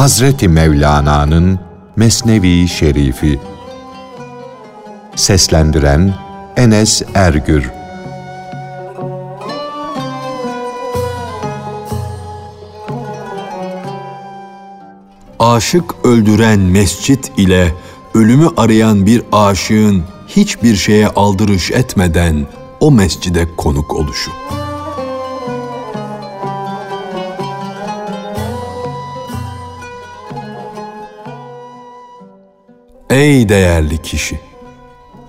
Hazreti Mevlana'nın Mesnevi Şerifi Seslendiren Enes Ergür Aşık öldüren mescit ile ölümü arayan bir aşığın hiçbir şeye aldırış etmeden o mescide konuk oluşu. Ey değerli kişi!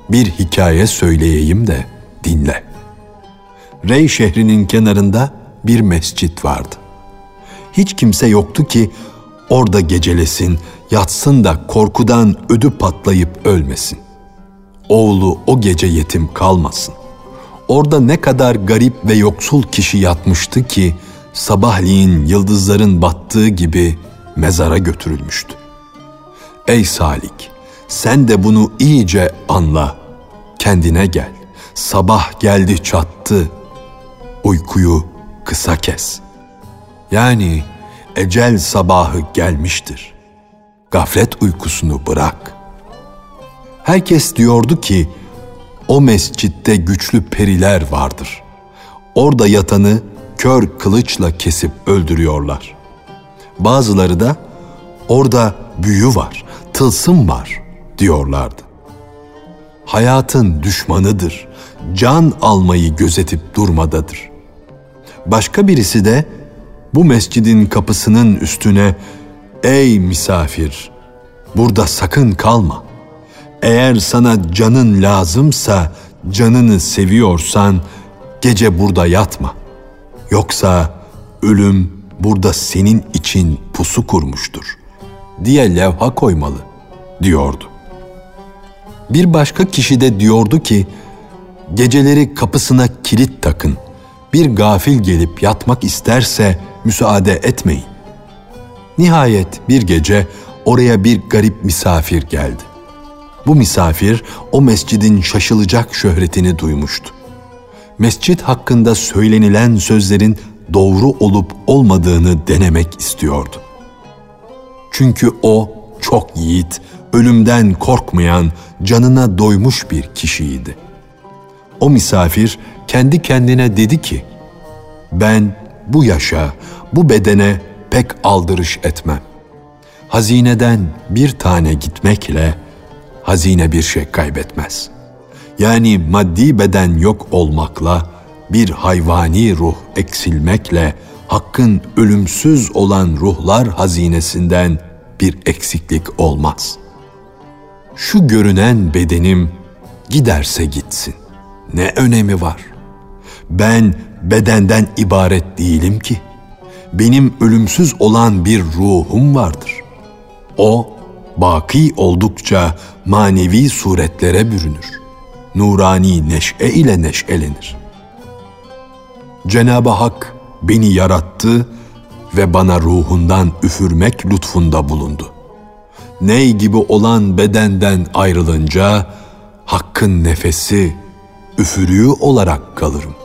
Bir hikaye söyleyeyim de dinle. Rey şehrinin kenarında bir mescit vardı. Hiç kimse yoktu ki orada gecelesin, yatsın da korkudan ödü patlayıp ölmesin. Oğlu o gece yetim kalmasın. Orada ne kadar garip ve yoksul kişi yatmıştı ki sabahleyin yıldızların battığı gibi mezara götürülmüştü. Ey Salik, sen de bunu iyice anla. Kendine gel. Sabah geldi çattı. Uykuyu kısa kes. Yani ecel sabahı gelmiştir. Gaflet uykusunu bırak. Herkes diyordu ki o mescitte güçlü periler vardır. Orada yatanı kör kılıçla kesip öldürüyorlar. Bazıları da orada büyü var, tılsım var diyorlardı. Hayatın düşmanıdır, can almayı gözetip durmadadır. Başka birisi de bu mescidin kapısının üstüne ''Ey misafir, burada sakın kalma. Eğer sana canın lazımsa, canını seviyorsan gece burada yatma. Yoksa ölüm burada senin için pusu kurmuştur.'' diye levha koymalı diyordu. Bir başka kişi de diyordu ki, geceleri kapısına kilit takın. Bir gafil gelip yatmak isterse müsaade etmeyin. Nihayet bir gece oraya bir garip misafir geldi. Bu misafir o mescidin şaşılacak şöhretini duymuştu. Mescit hakkında söylenilen sözlerin doğru olup olmadığını denemek istiyordu. Çünkü o çok yiğit, ölümden korkmayan, canına doymuş bir kişiydi. O misafir kendi kendine dedi ki, ben bu yaşa, bu bedene pek aldırış etmem. Hazineden bir tane gitmekle hazine bir şey kaybetmez. Yani maddi beden yok olmakla bir hayvani ruh eksilmekle hakkın ölümsüz olan ruhlar hazinesinden bir eksiklik olmaz. Şu görünen bedenim giderse gitsin. Ne önemi var? Ben bedenden ibaret değilim ki. Benim ölümsüz olan bir ruhum vardır. O baki oldukça manevi suretlere bürünür. Nurani neşe ile neşelenir. Cenab-ı Hak beni yarattı ve bana ruhundan üfürmek lütfunda bulundu. Ney gibi olan bedenden ayrılınca Hakk'ın nefesi, üfürüğü olarak kalırım.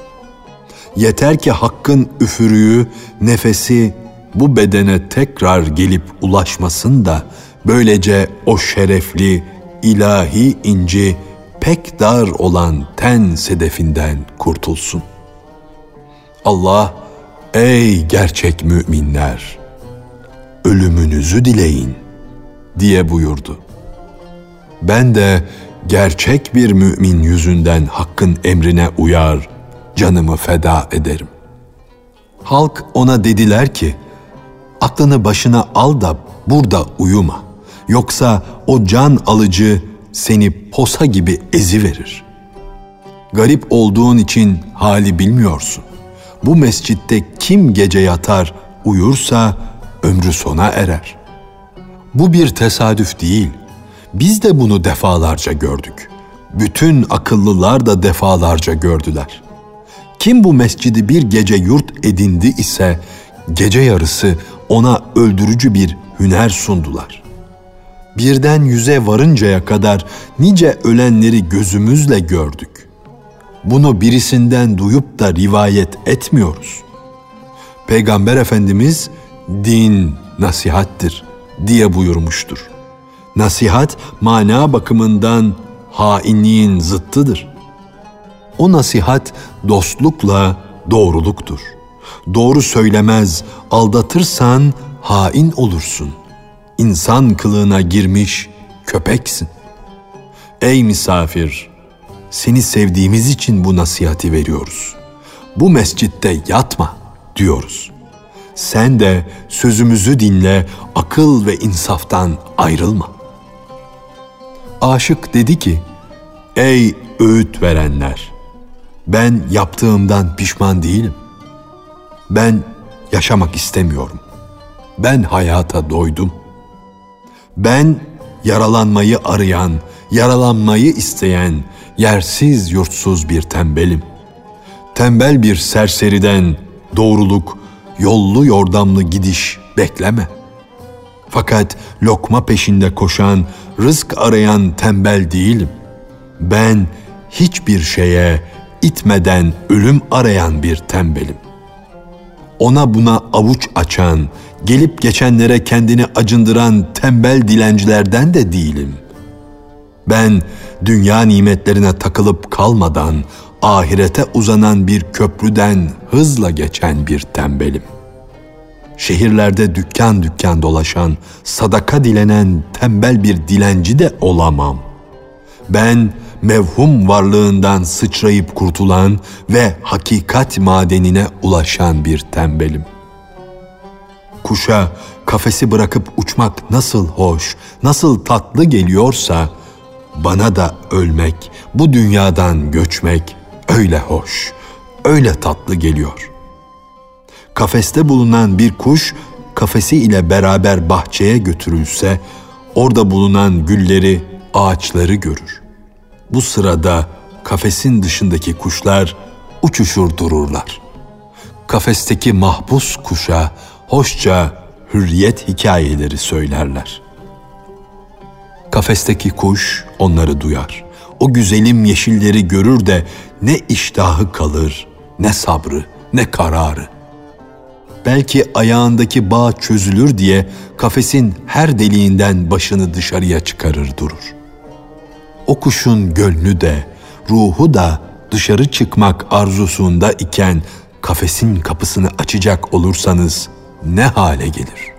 Yeter ki Hakk'ın üfürüğü, nefesi bu bedene tekrar gelip ulaşmasın da böylece o şerefli, ilahi inci pek dar olan ten sedefinden kurtulsun. Allah Ey gerçek müminler! Ölümünüzü dileyin diye buyurdu. Ben de gerçek bir mümin yüzünden hakkın emrine uyar, canımı feda ederim. Halk ona dediler ki, aklını başına al da burada uyuma. Yoksa o can alıcı seni posa gibi ezi verir. Garip olduğun için hali bilmiyorsun bu mescitte kim gece yatar, uyursa ömrü sona erer. Bu bir tesadüf değil. Biz de bunu defalarca gördük. Bütün akıllılar da defalarca gördüler. Kim bu mescidi bir gece yurt edindi ise gece yarısı ona öldürücü bir hüner sundular. Birden yüze varıncaya kadar nice ölenleri gözümüzle gördük bunu birisinden duyup da rivayet etmiyoruz. Peygamber Efendimiz din nasihattir diye buyurmuştur. Nasihat mana bakımından hainliğin zıttıdır. O nasihat dostlukla doğruluktur. Doğru söylemez, aldatırsan hain olursun. İnsan kılığına girmiş köpeksin. Ey misafir, seni sevdiğimiz için bu nasihati veriyoruz. Bu mescitte yatma diyoruz. Sen de sözümüzü dinle, akıl ve insaftan ayrılma. Aşık dedi ki, Ey öğüt verenler! Ben yaptığımdan pişman değilim. Ben yaşamak istemiyorum. Ben hayata doydum. Ben yaralanmayı arayan, yaralanmayı isteyen, yersiz yurtsuz bir tembelim. Tembel bir serseriden doğruluk, yollu yordamlı gidiş bekleme. Fakat lokma peşinde koşan, rızk arayan tembel değilim. Ben hiçbir şeye itmeden ölüm arayan bir tembelim. Ona buna avuç açan, gelip geçenlere kendini acındıran tembel dilencilerden de değilim. Ben dünya nimetlerine takılıp kalmadan ahirete uzanan bir köprüden hızla geçen bir tembelim. Şehirlerde dükkan dükkan dolaşan, sadaka dilenen tembel bir dilenci de olamam. Ben mevhum varlığından sıçrayıp kurtulan ve hakikat madenine ulaşan bir tembelim. Kuşa kafesi bırakıp uçmak nasıl hoş, nasıl tatlı geliyorsa, bana da ölmek, bu dünyadan göçmek öyle hoş, öyle tatlı geliyor. Kafeste bulunan bir kuş kafesi ile beraber bahçeye götürülse orada bulunan gülleri, ağaçları görür. Bu sırada kafesin dışındaki kuşlar uçuşur dururlar. Kafesteki mahpus kuşa hoşça hürriyet hikayeleri söylerler. Kafesteki kuş onları duyar. O güzelim yeşilleri görür de ne iştahı kalır, ne sabrı, ne kararı. Belki ayağındaki bağ çözülür diye kafesin her deliğinden başını dışarıya çıkarır durur. O kuşun gönlü de, ruhu da dışarı çıkmak arzusunda iken kafesin kapısını açacak olursanız ne hale gelir?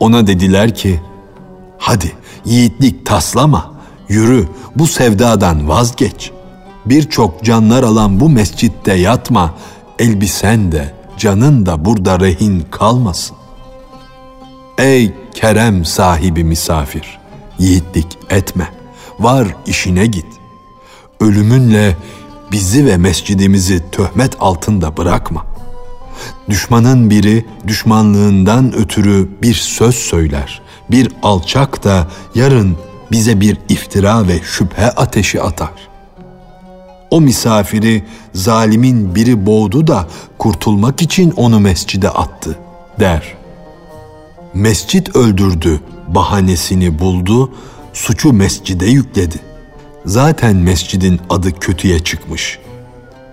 Ona dediler ki, hadi yiğitlik taslama, yürü bu sevdadan vazgeç. Birçok canlar alan bu mescitte yatma, elbisen de, canın da burada rehin kalmasın. Ey kerem sahibi misafir, yiğitlik etme, var işine git. Ölümünle bizi ve mescidimizi töhmet altında bırakma. Düşmanın biri düşmanlığından ötürü bir söz söyler. Bir alçak da yarın bize bir iftira ve şüphe ateşi atar. O misafiri zalimin biri boğdu da kurtulmak için onu mescide attı der. Mescit öldürdü bahanesini buldu, suçu mescide yükledi. Zaten mescidin adı kötüye çıkmış.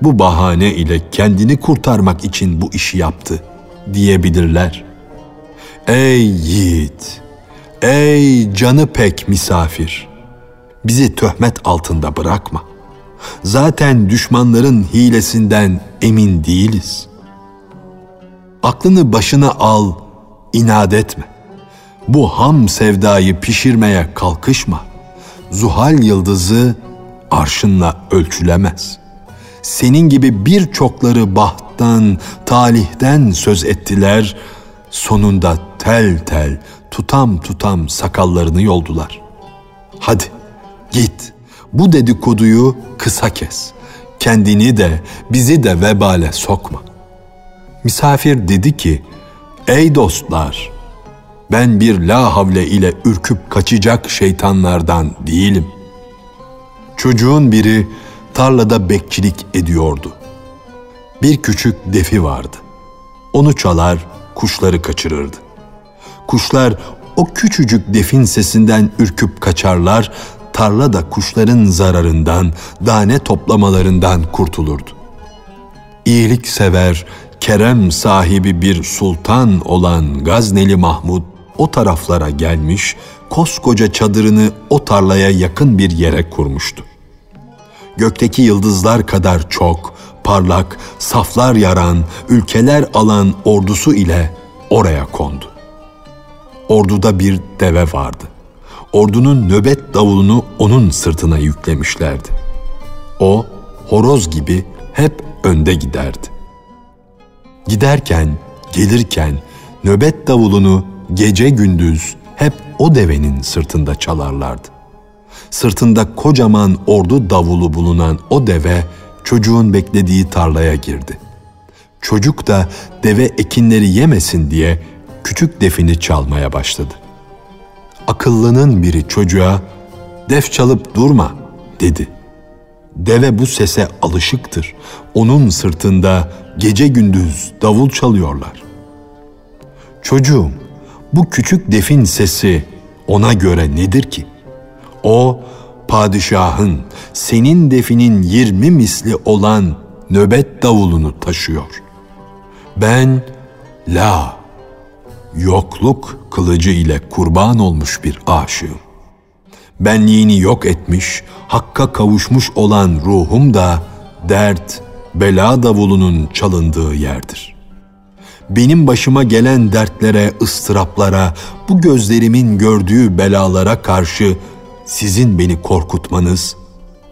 Bu bahane ile kendini kurtarmak için bu işi yaptı diyebilirler. Ey yiğit, ey canı pek misafir, bizi töhmet altında bırakma. Zaten düşmanların hilesinden emin değiliz. Aklını başına al, inat etme. Bu ham sevdayı pişirmeye kalkışma. Zuhal yıldızı arşınla ölçülemez. Senin gibi birçokları bahttan, talihten söz ettiler. Sonunda tel tel, tutam tutam sakallarını yoldular. Hadi git bu dedikoduyu kısa kes. Kendini de bizi de vebale sokma. Misafir dedi ki, ey dostlar, ben bir la havle ile ürküp kaçacak şeytanlardan değilim. Çocuğun biri tarlada bekçilik ediyordu. Bir küçük defi vardı. Onu çalar, kuşları kaçırırdı. Kuşlar o küçücük defin sesinden ürküp kaçarlar, tarla da kuşların zararından, dane toplamalarından kurtulurdu. İyilik sever, kerem sahibi bir sultan olan Gazneli Mahmud o taraflara gelmiş, koskoca çadırını o tarlaya yakın bir yere kurmuştu. Gökteki yıldızlar kadar çok, parlak, saflar yaran, ülkeler alan ordusu ile oraya kondu. Orduda bir deve vardı. Ordunun nöbet davulunu onun sırtına yüklemişlerdi. O, horoz gibi hep önde giderdi. Giderken, gelirken nöbet davulunu gece gündüz hep o devenin sırtında çalarlardı. Sırtında kocaman ordu davulu bulunan o deve çocuğun beklediği tarlaya girdi. Çocuk da deve ekinleri yemesin diye küçük defini çalmaya başladı. Akıllının biri çocuğa "Def çalıp durma." dedi. Deve bu sese alışıktır. Onun sırtında gece gündüz davul çalıyorlar. Çocuğum, bu küçük defin sesi ona göre nedir ki? O, padişahın senin definin yirmi misli olan nöbet davulunu taşıyor. Ben, la, yokluk kılıcı ile kurban olmuş bir aşığım. Benliğini yok etmiş, hakka kavuşmuş olan ruhum da dert, bela davulunun çalındığı yerdir. Benim başıma gelen dertlere, ıstıraplara, bu gözlerimin gördüğü belalara karşı sizin beni korkutmanız,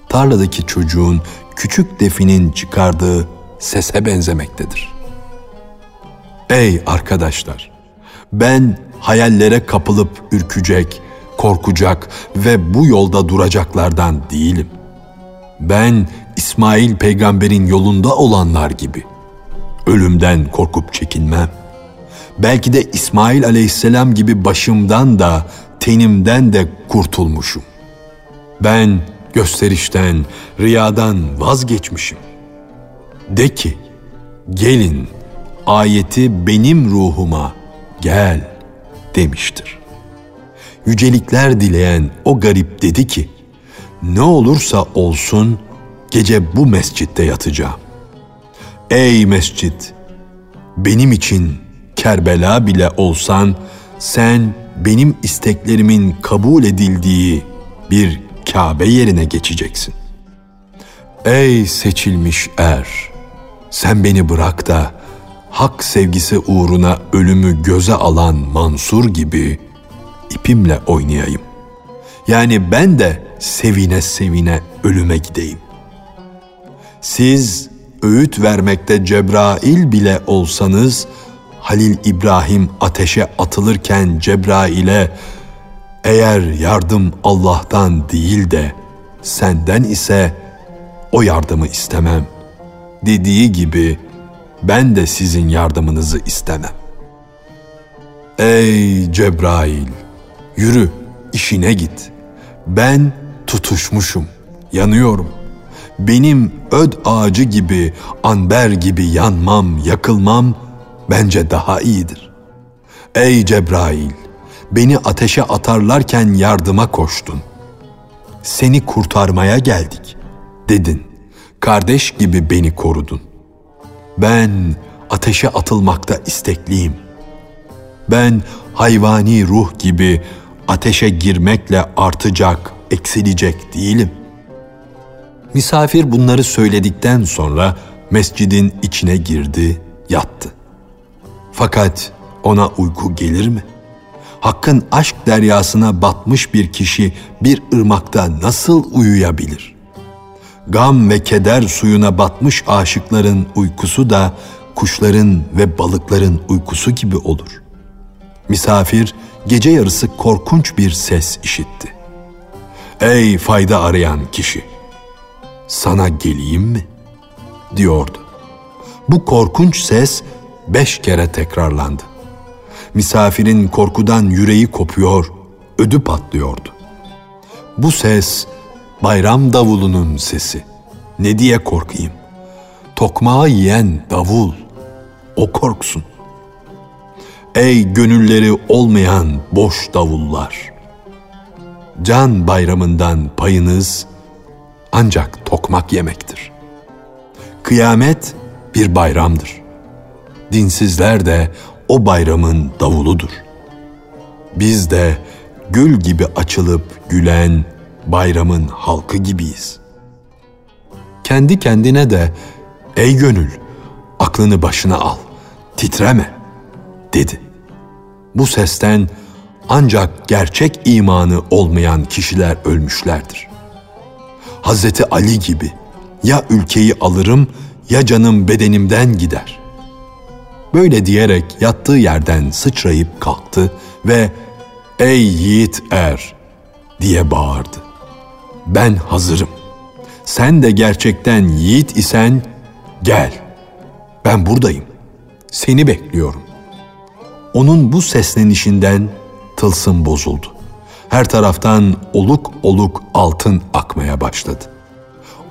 tarladaki çocuğun küçük definin çıkardığı sese benzemektedir. Ey arkadaşlar! Ben hayallere kapılıp ürkecek, korkacak ve bu yolda duracaklardan değilim. Ben İsmail peygamberin yolunda olanlar gibi. Ölümden korkup çekinmem. Belki de İsmail aleyhisselam gibi başımdan da tenimden de kurtulmuşum. Ben gösterişten, riyadan vazgeçmişim. De ki, gelin ayeti benim ruhuma gel demiştir. Yücelikler dileyen o garip dedi ki, ne olursa olsun gece bu mescitte yatacağım. Ey mescit! Benim için Kerbela bile olsan sen benim isteklerimin kabul edildiği bir Kabe yerine geçeceksin. Ey seçilmiş er! Sen beni bırak da hak sevgisi uğruna ölümü göze alan Mansur gibi ipimle oynayayım. Yani ben de sevine sevine ölüme gideyim. Siz öğüt vermekte Cebrail bile olsanız, Halil İbrahim ateşe atılırken Cebrail'e eğer yardım Allah'tan değil de senden ise o yardımı istemem dediği gibi ben de sizin yardımınızı istemem. Ey Cebrail, yürü işine git. Ben tutuşmuşum, yanıyorum. Benim öd ağacı gibi, anber gibi yanmam, yakılmam bence daha iyidir. Ey Cebrail, beni ateşe atarlarken yardıma koştun. Seni kurtarmaya geldik, dedin. Kardeş gibi beni korudun. Ben ateşe atılmakta istekliyim. Ben hayvani ruh gibi ateşe girmekle artacak, eksilecek değilim. Misafir bunları söyledikten sonra mescidin içine girdi, yattı. Fakat ona uyku gelir mi? Hakkın aşk deryasına batmış bir kişi bir ırmakta nasıl uyuyabilir? Gam ve keder suyuna batmış aşıkların uykusu da kuşların ve balıkların uykusu gibi olur. Misafir gece yarısı korkunç bir ses işitti. Ey fayda arayan kişi! Sana geleyim mi? diyordu. Bu korkunç ses beş kere tekrarlandı. Misafirin korkudan yüreği kopuyor, ödü patlıyordu. Bu ses bayram davulunun sesi. Ne diye korkayım? Tokmağı yiyen davul, o korksun. Ey gönülleri olmayan boş davullar! Can bayramından payınız ancak tokmak yemektir. Kıyamet bir bayramdır. Dinsizler de o bayramın davuludur. Biz de gül gibi açılıp gülen bayramın halkı gibiyiz. Kendi kendine de ey gönül aklını başına al, titreme dedi. Bu sesten ancak gerçek imanı olmayan kişiler ölmüşlerdir. Hazreti Ali gibi ya ülkeyi alırım ya canım bedenimden gider. Böyle diyerek yattığı yerden sıçrayıp kalktı ve ''Ey yiğit er!'' diye bağırdı. ''Ben hazırım. Sen de gerçekten yiğit isen gel. Ben buradayım. Seni bekliyorum.'' Onun bu seslenişinden tılsım bozuldu. Her taraftan oluk oluk altın akmaya başladı.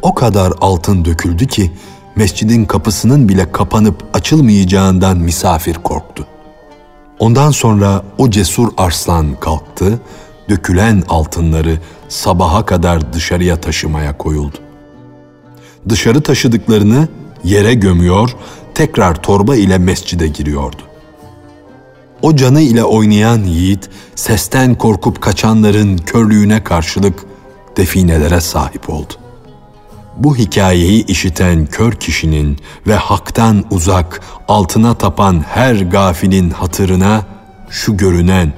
O kadar altın döküldü ki mescidin kapısının bile kapanıp açılmayacağından misafir korktu. Ondan sonra o cesur arslan kalktı, dökülen altınları sabaha kadar dışarıya taşımaya koyuldu. Dışarı taşıdıklarını yere gömüyor, tekrar torba ile mescide giriyordu. O canı ile oynayan yiğit, sesten korkup kaçanların körlüğüne karşılık definelere sahip oldu. Bu hikayeyi işiten kör kişinin ve haktan uzak, altına tapan her gafilin hatırına şu görünen,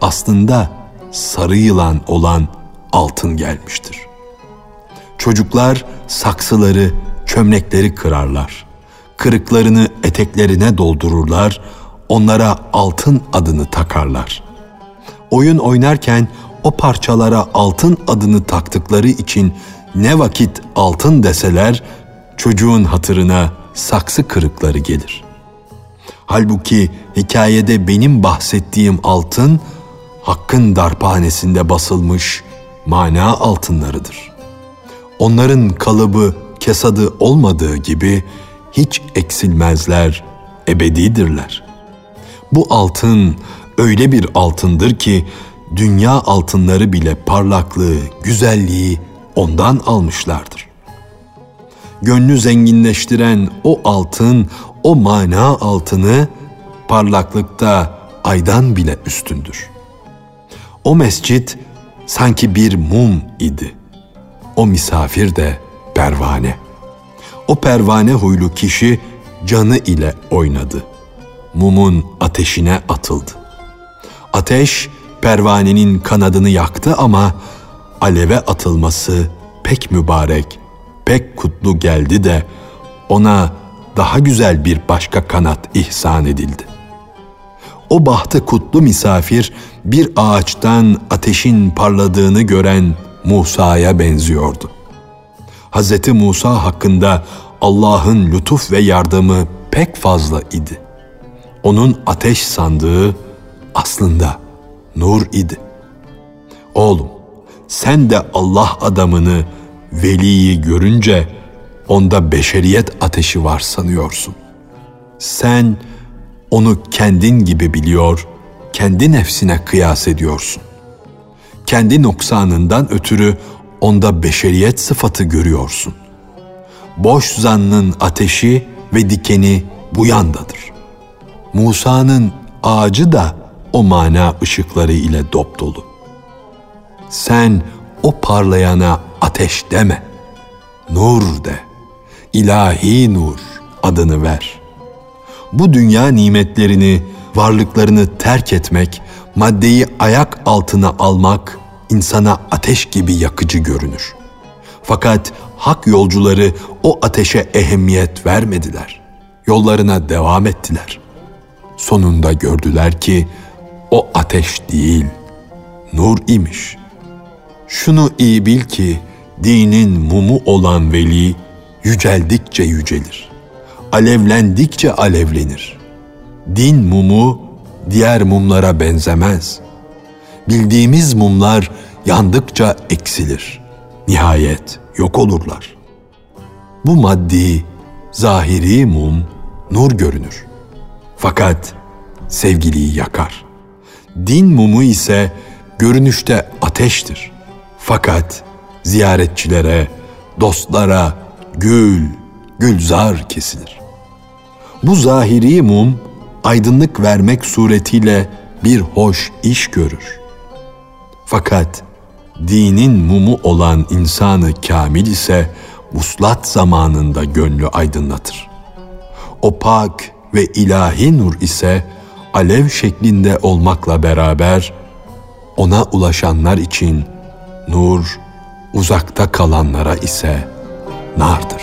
aslında sarı yılan olan altın gelmiştir. Çocuklar saksıları, çömlekleri kırarlar. Kırıklarını eteklerine doldururlar, onlara altın adını takarlar. Oyun oynarken o parçalara altın adını taktıkları için ne vakit altın deseler çocuğun hatırına saksı kırıkları gelir. Halbuki hikayede benim bahsettiğim altın hakkın darphanesinde basılmış mana altınlarıdır. Onların kalıbı, kesadı olmadığı gibi hiç eksilmezler, ebedidirler. Bu altın öyle bir altındır ki dünya altınları bile parlaklığı, güzelliği ondan almışlardır. Gönlü zenginleştiren o altın, o mana altını parlaklıkta aydan bile üstündür. O mescit sanki bir mum idi. O misafir de pervane. O pervane huylu kişi canı ile oynadı. Mumun ateşine atıldı. Ateş pervanenin kanadını yaktı ama aleve atılması pek mübarek, pek kutlu geldi de ona daha güzel bir başka kanat ihsan edildi. O bahtı kutlu misafir bir ağaçtan ateşin parladığını gören Musa'ya benziyordu. Hz. Musa hakkında Allah'ın lütuf ve yardımı pek fazla idi. Onun ateş sandığı aslında nur idi. Oğlum, sen de Allah adamını, veliyi görünce onda beşeriyet ateşi var sanıyorsun. Sen onu kendin gibi biliyor, kendi nefsine kıyas ediyorsun. Kendi noksanından ötürü onda beşeriyet sıfatı görüyorsun. Boş zannın ateşi ve dikeni bu yandadır. Musa'nın ağacı da o mana ışıkları ile dop. Sen o parlayana ateş deme. Nur de. İlahi nur adını ver. Bu dünya nimetlerini, varlıklarını terk etmek, maddeyi ayak altına almak insana ateş gibi yakıcı görünür. Fakat hak yolcuları o ateşe ehemmiyet vermediler. Yollarına devam ettiler. Sonunda gördüler ki o ateş değil, nur imiş.'' Şunu iyi bil ki dinin mumu olan veli yüceldikçe yücelir. Alevlendikçe alevlenir. Din mumu diğer mumlara benzemez. Bildiğimiz mumlar yandıkça eksilir. Nihayet yok olurlar. Bu maddi, zahiri mum nur görünür. Fakat sevgiliyi yakar. Din mumu ise görünüşte ateştir.'' Fakat ziyaretçilere, dostlara gül, gülzar kesilir. Bu zahiri mum aydınlık vermek suretiyle bir hoş iş görür. Fakat dinin mumu olan insanı kamil ise vuslat zamanında gönlü aydınlatır. O pak ve ilahi nur ise alev şeklinde olmakla beraber ona ulaşanlar için nur, uzakta kalanlara ise nardır.